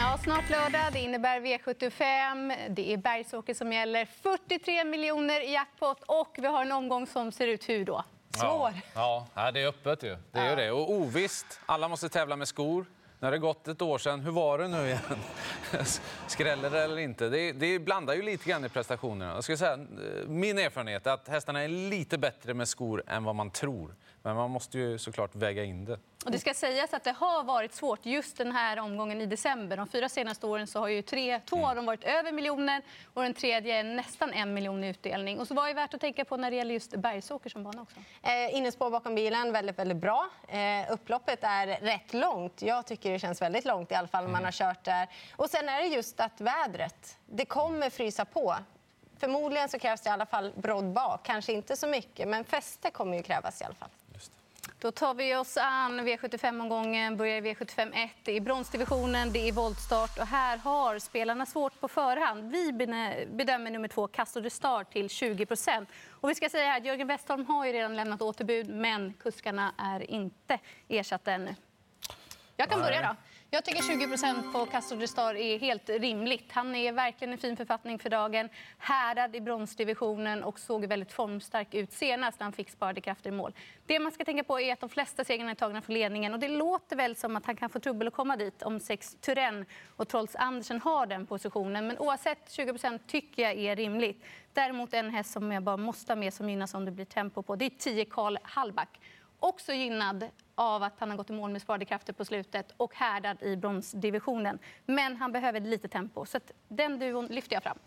Ja, snart lördag. Det innebär V75. Det är Bergsåker som gäller. 43 miljoner i jackpot och vi har en omgång som ser ut hur då? Svår. Ja, ja det är öppet ju. Det är ja. det. Och ovisst. Alla måste tävla med skor. Nu har det gått ett år sedan. Hur var det nu igen? Skräller det eller inte? Det, det blandar ju lite grann i prestationerna. Jag ska säga, eh, min erfarenhet är att hästarna är lite bättre med skor än vad man tror. Men man måste ju såklart väga in det. Och det ska sägas att det har varit svårt just den här omgången i december. De fyra senaste åren så har ju tre, två av dem varit över miljonen och den tredje nästan en miljon i utdelning. Och så var det värt att tänka på när det gäller just Bergsåker som bana också. Eh, innespår bakom bilen, väldigt, väldigt bra. Eh, upploppet är rätt långt. Jag tycker det känns väldigt långt i alla fall mm. man har kört där. Och sen är det just att vädret, det kommer frysa på. Förmodligen så krävs det i alla fall brodd bak. Kanske inte så mycket, men fäste kommer ju krävas i alla fall. Då tar vi oss an V75-omgången, börjar i V75 1. Det är bronsdivisionen, det är voltstart och här har spelarna svårt på förhand. Vi bedömer nummer två, Castor de Star, till 20% och vi ska säga att Jörgen Westholm har ju redan lämnat återbud, men kuskarna är inte ersatta ännu. Jag kan börja då. Jag tycker 20 på Castro de Star är helt rimligt. Han är verkligen i fin författning för dagen. Härad i bronsdivisionen och såg väldigt formstark ut senast när han fick sparade krafter i mål. Det man ska tänka på är att de flesta segrarna är tagna från ledningen och det låter väl som att han kan få trubbel att komma dit om sex Turen och Trolls Andersen har den positionen. Men oavsett 20% tycker jag är rimligt. Däremot en häst som jag bara måste ha med som gynnas om det blir tempo på, det är 10 Karl Hallback. Också gynnad av att han har gått i mål med sparade krafter på slutet och härdad i bronsdivisionen. Men han behöver lite tempo, så den duon lyfter jag fram.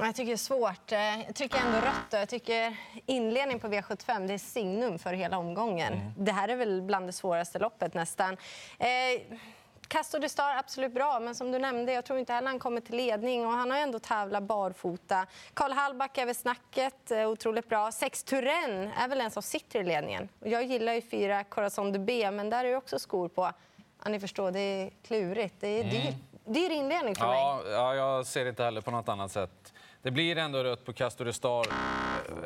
Jag tycker det är svårt. Eh, jag tycker ändå rött. Jag tycker inledning på V75 det är signum för hela omgången. Mm. Det här är väl bland det svåraste loppet nästan. Eh, Castor de Star absolut bra, men som du nämnde, jag tror inte heller han kommer till ledning och han har ändå tävlat barfota. Karl Hallback är väl snacket, eh, otroligt bra. Sex Turen är väl en som sitter i ledningen. Jag gillar ju fyra Corazon de B, men där är det också skor på. Ja, ni förstår, det är klurigt. Det är mm. dyr, dyr inledning för ja, mig. Ja, jag ser det inte heller på något annat sätt. Det blir ändå rött på Castor Star,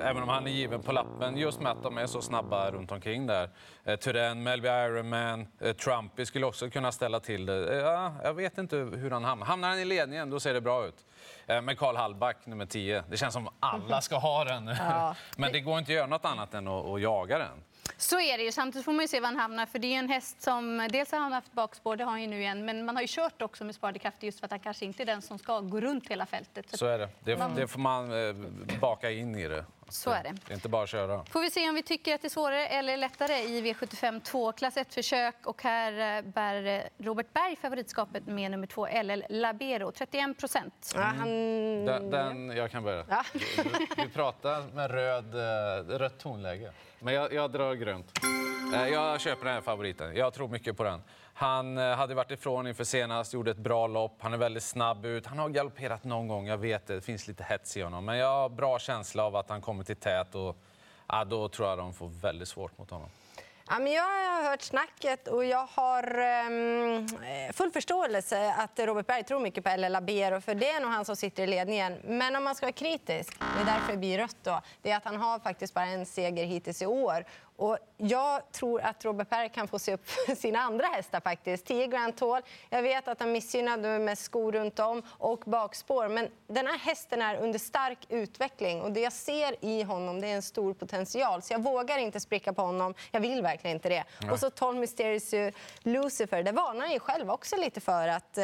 även om han är given på lappen, just med att de är så snabba runt omkring där. Eh, Turén, Melby Ironman, eh, Trumpy skulle också kunna ställa till det. Eh, ja, jag vet inte hur han hamnar. Hamnar han i ledningen, då ser det bra ut. Eh, med Karl Hallback, nummer 10. Det känns som alla ska ha den. Ja. Men det går inte att göra något annat än att jaga den. Så är det ju. Samtidigt får man ju se var han hamnar. För det är en häst som, dels har han haft bakspår, det har han ju nu igen, men man har ju kört också med sparade krafter just för att han kanske inte är den som ska gå runt hela fältet. Så, så är det. Det, man... det får man eh, baka in i det. Så är det. Det är inte bara att köra. Får vi se om vi tycker att det är svårare eller lättare i V75 2, klass 1-försök. Och här eh, bär eh, Robert Berg favoritskapet med nummer 2, LL Labero, 31 procent. Mm. Den, den, jag kan börja. Ja. Du, du pratar med röd, rött tonläge. Men jag, jag drar grönt. Eh, jag köper den här favoriten. Jag tror mycket på den. Han eh, hade varit ifrån inför senast, gjorde ett bra lopp. Han är väldigt snabb ut. Han har galopperat någon gång, jag vet det. Det finns lite hets i honom. Men jag har bra känsla av att han kommer till tät och ja, då tror jag de får väldigt svårt mot honom. Ja, men jag har hört snacket och jag har um, full förståelse att Robert Berg tror mycket på LL Labero för det är nog han som sitter i ledningen. Men om man ska vara kritisk, det är därför det blir rött då, det är att han har faktiskt bara en seger hittills i år. Och jag tror att Robert Per kan få se upp sina andra hästar. faktiskt. 10 Grand Tour. Jag vet att han missgynnad med skor runt om och bakspår. Men den här hästen är under stark utveckling och det jag ser i honom det är en stor potential. Så jag vågar inte spricka på honom. Jag vill verkligen inte det. Nej. Och så 12 Mysterious Lucifer. Det varnar han ju själv också lite för. att...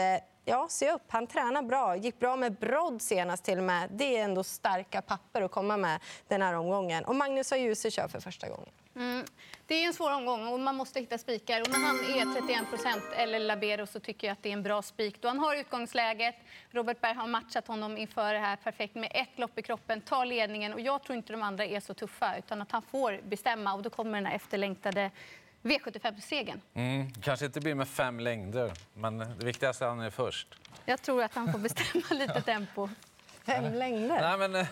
Ja, se upp. Han tränar bra. Gick bra med brodd senast till och med. Det är ändå starka papper att komma med den här omgången. Och Magnus Ajuse kör för första gången. Mm. Det är en svår omgång och man måste hitta spikar. Och när han är 31 procent eller Labero så tycker jag att det är en bra spik. Då han har utgångsläget. Robert Berg har matchat honom inför det här perfekt med ett lopp i kroppen, tar ledningen och jag tror inte de andra är så tuffa utan att han får bestämma och då kommer den här efterlängtade V75-segern. Mm, kanske inte blir med fem längder, men det viktigaste är att han är först. Jag tror att han får bestämma lite tempo. Fem längder? Nej, men, eh,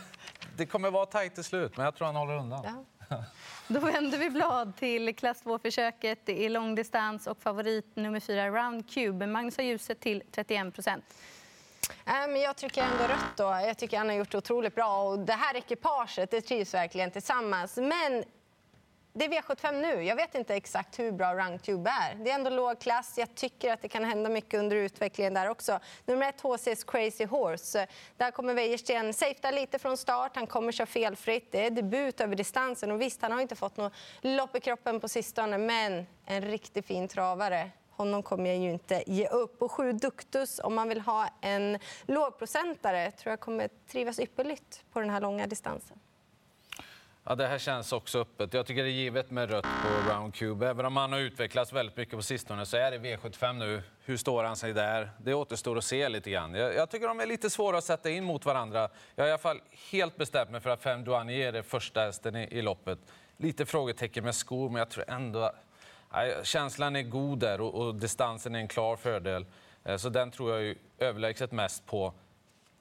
det kommer vara tajt till slut, men jag tror han håller undan. Ja. Då vänder vi blad till klass 2-försöket. Det är långdistans och favorit nummer 4, Round Cube. Magnus har ljuset till 31 procent. Jag tycker ändå rött. Då. Jag tycker han har gjort otroligt bra. Och det här ekipaget det trivs verkligen tillsammans. Men det är V75 nu. Jag vet inte exakt hur bra Rungtube är. Det är ändå låg klass. Jag tycker att det kan hända mycket under utvecklingen där också. Nummer ett, HC's Crazy Horse. Där kommer Wäjersten safea lite från start. Han kommer köra felfritt. Det är debut över distansen. Och visst, han har inte fått något lopp i kroppen på sistone, men en riktigt fin travare. Honom kommer jag ju inte ge upp. Och sju Duktus, om man vill ha en lågprocentare, tror jag kommer trivas ypperligt på den här långa distansen. Ja, det här känns också öppet. Jag tycker det är givet med rött på Round Cube. Även om han har utvecklats väldigt mycket på sistone så är det V75 nu. Hur står han sig där? Det återstår att se lite grann. Jag, jag tycker de är lite svåra att sätta in mot varandra. Jag har i alla fall helt bestämt mig för att Fem Douanier är första hästen i, i loppet. Lite frågetecken med skor, men jag tror ändå... Nej, känslan är god där och, och distansen är en klar fördel. Eh, så den tror jag ju överlägset mest på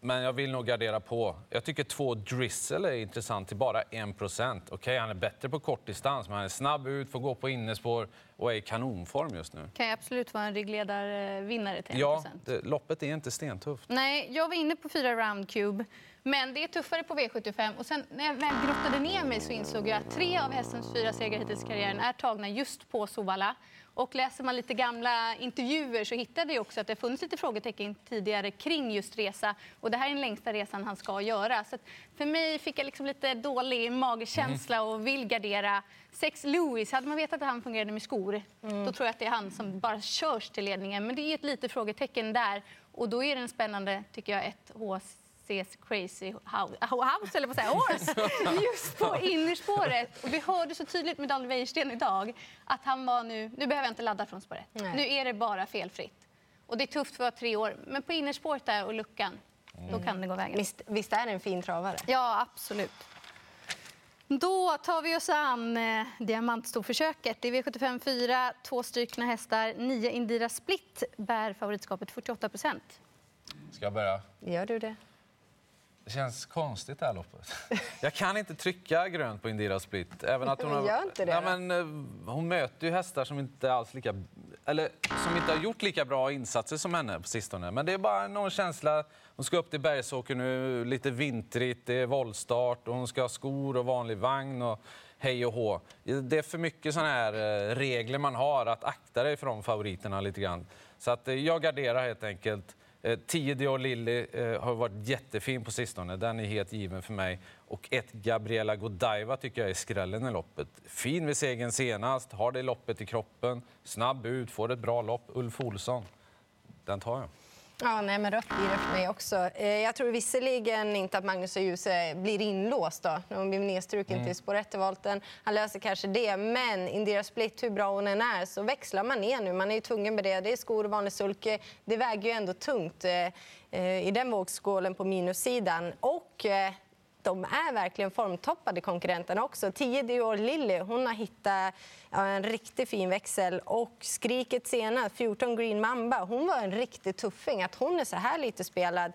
men jag vill nog gardera på. Jag tycker två Drizzle är intressant till bara 1 Okej, okay, han är bättre på kortdistans, men han är snabb ut, får gå på innespår och är i kanonform just nu. Kan absolut vara en ryggledarvinnare till 1 Ja, det, loppet är inte stentufft. Nej, jag var inne på fyra round cube. Men det är tuffare på V75. Och sen när jag väl grottade ner mig så insåg jag att tre av hästens fyra segrar hittills i karriären är tagna just på Sovalla. Och läser man lite gamla intervjuer så hittade jag också att det funnits lite frågetecken tidigare kring just resa. Och det här är den längsta resan han ska göra. Så för mig fick jag liksom lite dålig magkänsla mm. och vill gardera. Sex Lewis, hade man vetat att han fungerade med skor, mm. då tror jag att det är han som bara körs till ledningen. Men det är ett litet frågetecken där. Och då är den spännande, tycker jag, ett HS ses Crazy House, eller vad säger Horse, just på innerspåret. Och vi hörde så tydligt med Daniel Wäjersten idag att han var nu, nu behöver jag inte ladda från spåret. Nej. Nu är det bara felfritt. Och det är tufft för att vara tre år, men på innerspåret där och luckan, mm. då kan det gå vägen. Visst, visst är det en fin travare? Ja, absolut. Då tar vi oss an eh, diamantstorförsöket. Det är V75 4, två strykna hästar. Nio Indira Split bär favoritskapet 48 procent. Ska jag börja? Gör du det? Det känns konstigt det här loppet. Jag kan inte trycka grönt på Indira Split. Även att hon, har, Gör inte det, ja, men, eh, hon möter ju hästar som inte alls lika... Eller som inte har gjort lika bra insatser som henne på sistone. Men det är bara någon känsla. Hon ska upp till Bergsåker nu, lite vintrigt, det är våldstart och hon ska ha skor och vanlig vagn och hej och hå. Det är för mycket såna här eh, regler man har att akta dig för de favoriterna lite grann. Så att eh, jag garderar helt enkelt. Eh, 10 och Dior Lilly eh, har varit jättefin på sistone. Den är helt given för mig. Och ett Gabriela Godiva tycker jag är skrällen i loppet. Fin vid segern senast, har det loppet i kroppen. Snabb ut, får ett bra lopp. Ulf Olsson, den tar jag. Ja, nej, men rött blir det för mig också. Eh, jag tror visserligen inte att Magnus och Djuse blir inlåst då, när hon blir nedstruken mm. till spår 1 volten. Han löser kanske det, men Indira Split, hur bra hon än är, så växlar man ner nu. Man är ju tvungen med det. Det är skor och vanlig sulke. Det väger ju ändå tungt eh, eh, i den vågskålen på minussidan. Och de är verkligen formtoppade konkurrenterna också. 10 Dior Lilly, hon har hittat ja, en riktigt fin växel. Och skriket senast, 14 Green Mamba, hon var en riktig tuffing. Att hon är så här lite spelad,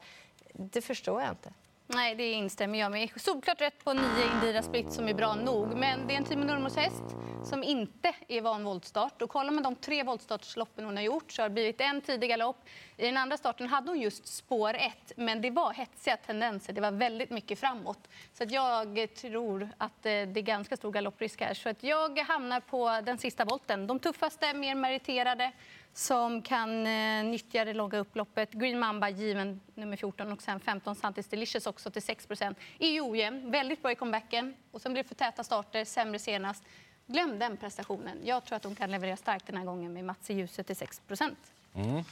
det förstår jag inte. Nej, det instämmer jag med. Solklart rätt på nio Indira Split som är bra nog. Men det är en Timo Nurmos häst som inte är van voltstart. Och kollar man de tre voltstartsloppen hon har gjort så har det blivit en tidig galopp. I den andra starten hade hon just spår ett, men det var hetsiga tendenser. Det var väldigt mycket framåt. Så att jag tror att eh, det är ganska stor galopprisk här. Så att jag hamnar på den sista volten. De tuffaste, mer meriterade som kan eh, nyttja det långa upploppet. Green Mamba given nummer 14 och sen 15 Santis Delicious också till 6 är ju ojämn, väldigt bra i comebacken och sen blir det för täta starter, sämre senast. Glöm den prestationen. Jag tror att de kan leverera starkt den här gången med Mats i ljuset till 6 mm.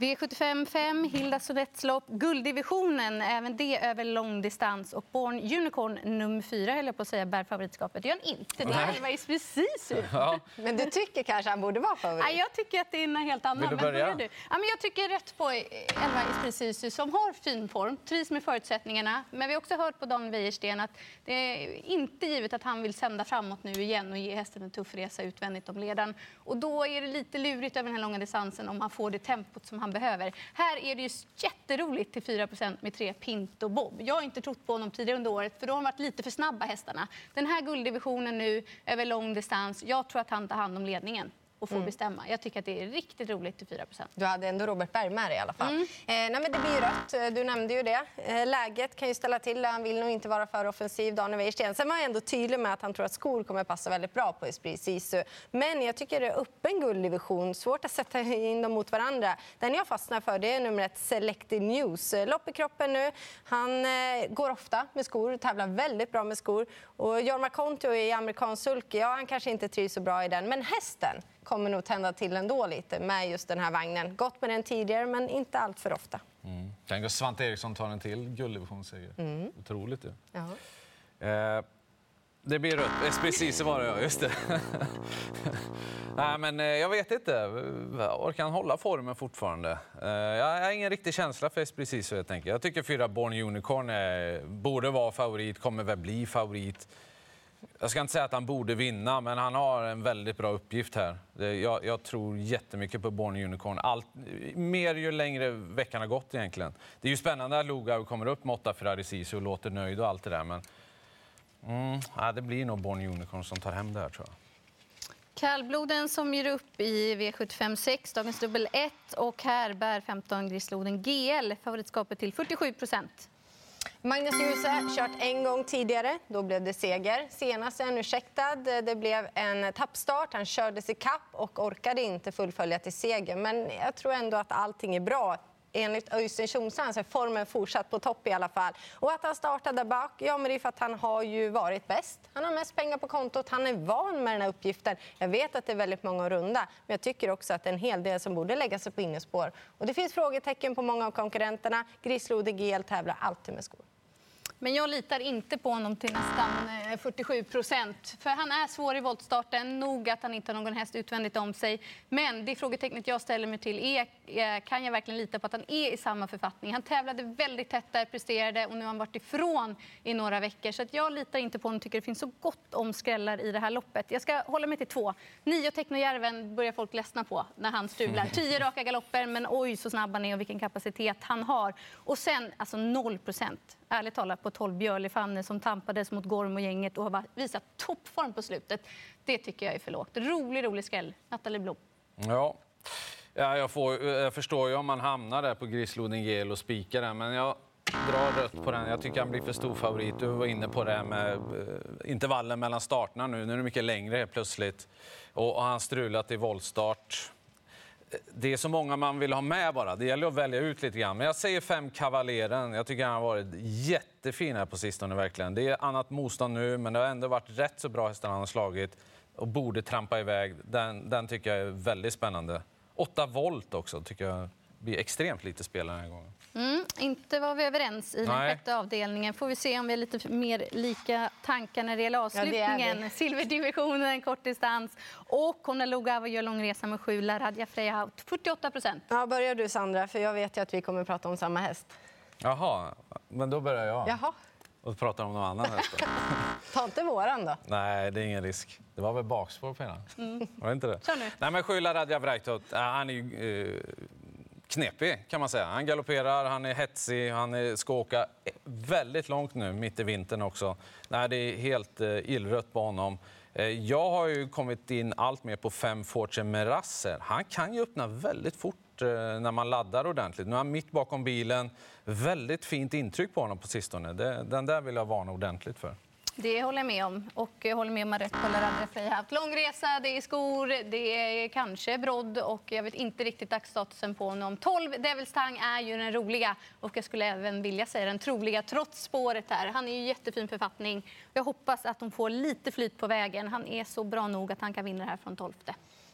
V75 5, Hilda Sonettes lopp. Gulddivisionen, även det över långdistans. Och Born Unicorn nummer 4, höll jag på att säga, bär favoritskapet. Det gör han inte. Det är Elva precis ja. Men du tycker kanske han borde vara favorit? Ja, jag tycker att det är en helt annan. Vill du börja? Men du? Ja, men jag tycker rätt på Elva precis som har fin form, trivs med förutsättningarna. Men vi har också hört på Dan Wäjersten att det är inte givet att han vill sända framåt nu igen och ge hästen en tuff resa utvändigt om ledaren. Och då är det lite lurigt över den här långa distansen om han får det tempot som han man behöver. Här är det ju jätteroligt till 4 med tre Pinto Bob. Jag har inte trott på honom tidigare under året för då har de varit lite för snabba hästarna. Den här gulddivisionen nu över lång distans, jag tror att han tar hand om ledningen och får bestämma. Jag tycker att det är riktigt roligt till 4% Du hade ändå Robert Berg med dig i alla fall. Mm. Eh, nej, men det blir ju rött, du nämnde ju det. Eh, läget kan ju ställa till. Han vill nog inte vara för offensiv, Daniel Wäjersten. Sen var han ändå tydlig med att han tror att skor kommer passa väldigt bra på Esprit Sisu. Men jag tycker det är öppen gulddivision. Svårt att sätta in dem mot varandra. Den jag fastnar för det är nummer ett Selected News. Eh, Lopp i kroppen nu. Han eh, går ofta med skor, tävlar väldigt bra med skor. Och Jorma Kontio i amerikansk sulky, ja han kanske inte trivs så bra i den. Men hästen kommer nog tända till ändå lite med just den här vagnen. Gått med den tidigare, men inte allt för ofta. Mm. Tänk att Svante Eriksson tar en till gulddivisionsseger. Mm. Otroligt ju. Ja. Eh, det blir rött. Eh, Precis var det, ja. Just det. Nej, men eh, jag vet inte. Orkar han hålla formen fortfarande? Eh, jag har ingen riktig känsla för Espresso helt enkelt. Jag tycker fyra Born Unicorn är, borde vara favorit, kommer väl bli favorit. Jag ska inte säga att han borde vinna, men han har en väldigt bra uppgift här. Jag, jag tror jättemycket på Born Unicorn. Allt, mer ju längre veckan har gått egentligen. Det är ju spännande att Lugau kommer upp med åtta Ferrari Sisu och låter nöjd och allt det där, men mm, ja, det blir nog Born Unicorn som tar hem det här tror jag. Kallbloden som ger upp i V75 6, dagens dubbel 1 och här bär 15 Grisloden GL favoritskapet till 47 procent. Magnus Djuse kört en gång tidigare. Då blev det seger. Senast är han ursäktad. Det blev en tappstart. Han kördes i kapp och orkade inte fullfölja till seger. Men jag tror ändå att allting är bra. Enligt Öystein Tjomsland så är formen fortsatt på topp i alla fall. Och att han startade där bak, ja men det är för att han har ju varit bäst. Han har mest pengar på kontot, han är van med den här uppgiften. Jag vet att det är väldigt många att runda, men jag tycker också att det är en hel del som borde lägga sig på innerspår. Och det finns frågetecken på många av konkurrenterna. Grislode GL tävlar alltid med skor. Men jag litar inte på honom till nästan eh, 47 procent. För han är svår i voltstarten. Nog att han inte har någon häst utvändigt om sig. Men det frågetecknet jag ställer mig till är, eh, kan jag verkligen lita på att han är i samma författning? Han tävlade väldigt tätt där, presterade och nu har han varit ifrån i några veckor. Så att jag litar inte på honom. tycker det finns så gott om skrällar i det här loppet. Jag ska hålla mig till två. Nio Technojärven börjar folk ledsna på när han strular. Tio raka galopper, men oj så snabb han är och vilken kapacitet han har. Och sen alltså noll procent ärligt talat på 12 Björlefanne som tampades mot Gorm och gänget och har visat toppform på slutet. Det tycker jag är för lågt. Rolig, rolig skräll. Nathalie Blom. Ja. Ja, jag, får, eh, jag förstår ju om man hamnar där på Grisloden GL och spikar den, men jag drar rött på den. Jag tycker han blir för stor favorit. Du var inne på det här med eh, intervallen mellan starterna nu. Nu är det mycket längre helt plötsligt. Och, och han strulat i voltstart. Det är så många man vill ha med bara. Det gäller att välja ut lite grann. Men jag säger fem Kavaleren. Jag tycker han har varit jättefin här på sistone verkligen. Det är annat motstånd nu, men det har ändå varit rätt så bra hästar han har slagit och borde trampa iväg. Den, den tycker jag är väldigt spännande. 8 volt också tycker jag blir extremt lite spel den här gången. Mm, inte var vi överens i den Nej. sjätte avdelningen. Får vi se om vi har lite mer lika tankar när det gäller är avslutningen. vi. Silverdivisionen, kortdistans och Konalugava gör långresa med sju. Laradja Frejahout, 48 procent. Ja, börjar du Sandra, för jag vet ju att vi kommer att prata om samma häst. Jaha, men då börjar jag Jaha, och pratar om någon annan häst. ta inte våran då. Nej, det är ingen risk. Det var väl bakspår på hela? Var det inte det? Kör nu. Nej, men Skyla Radja Vrajtot, ja, han är ju eh, knepig kan man säga. Han galopperar, han är hetsig, han är, ska åka väldigt långt nu, mitt i vintern också. Nej, det är helt eh, illrött på honom. Eh, jag har ju kommit in allt mer på fem Fortune Merasser. Han kan ju öppna väldigt fort eh, när man laddar ordentligt. Nu är han mitt bakom bilen. Väldigt fint intryck på honom på sistone. Den där vill jag varna ordentligt för. Det håller jag med om. Och jag håller med om rätt har haft lång resa, det är skor, det är kanske brodd och jag vet inte riktigt dagsstatusen på honom. 12 Devils Tang är ju den roliga och jag skulle även vilja säga den troliga trots spåret här. Han är ju i jättefin författning. Jag hoppas att de får lite flyt på vägen. Han är så bra nog att han kan vinna det här från 12.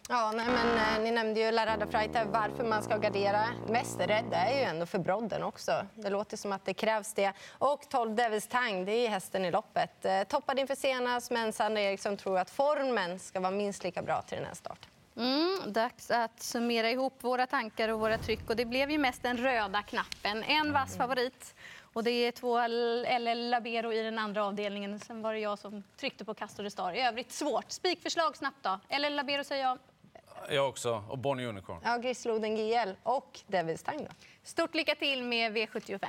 Ja, nej, men, eh, ni nämnde ju Larada Freita, varför man ska gardera. Mest rädd är ju ändå för brodden också. Det låter som att det krävs det. Och 12 Devils Tang, det är hästen i loppet. Eh, toppad inför senast, men Sandra Eriksson tror att formen ska vara minst lika bra till den här starten. Mm, dags att summera ihop våra tankar och våra tryck. Och det blev ju mest den röda knappen. En vass favorit. Och det är två LL Labero i den andra avdelningen. Sen var det jag som tryckte på Castor de Star. I övrigt svårt. Spikförslag snabbt då. LL Labero säger jag. Jag också. Och Bonnie Unicorn. Ja, Grisloden GL och Devils då. Stort lycka till med V75.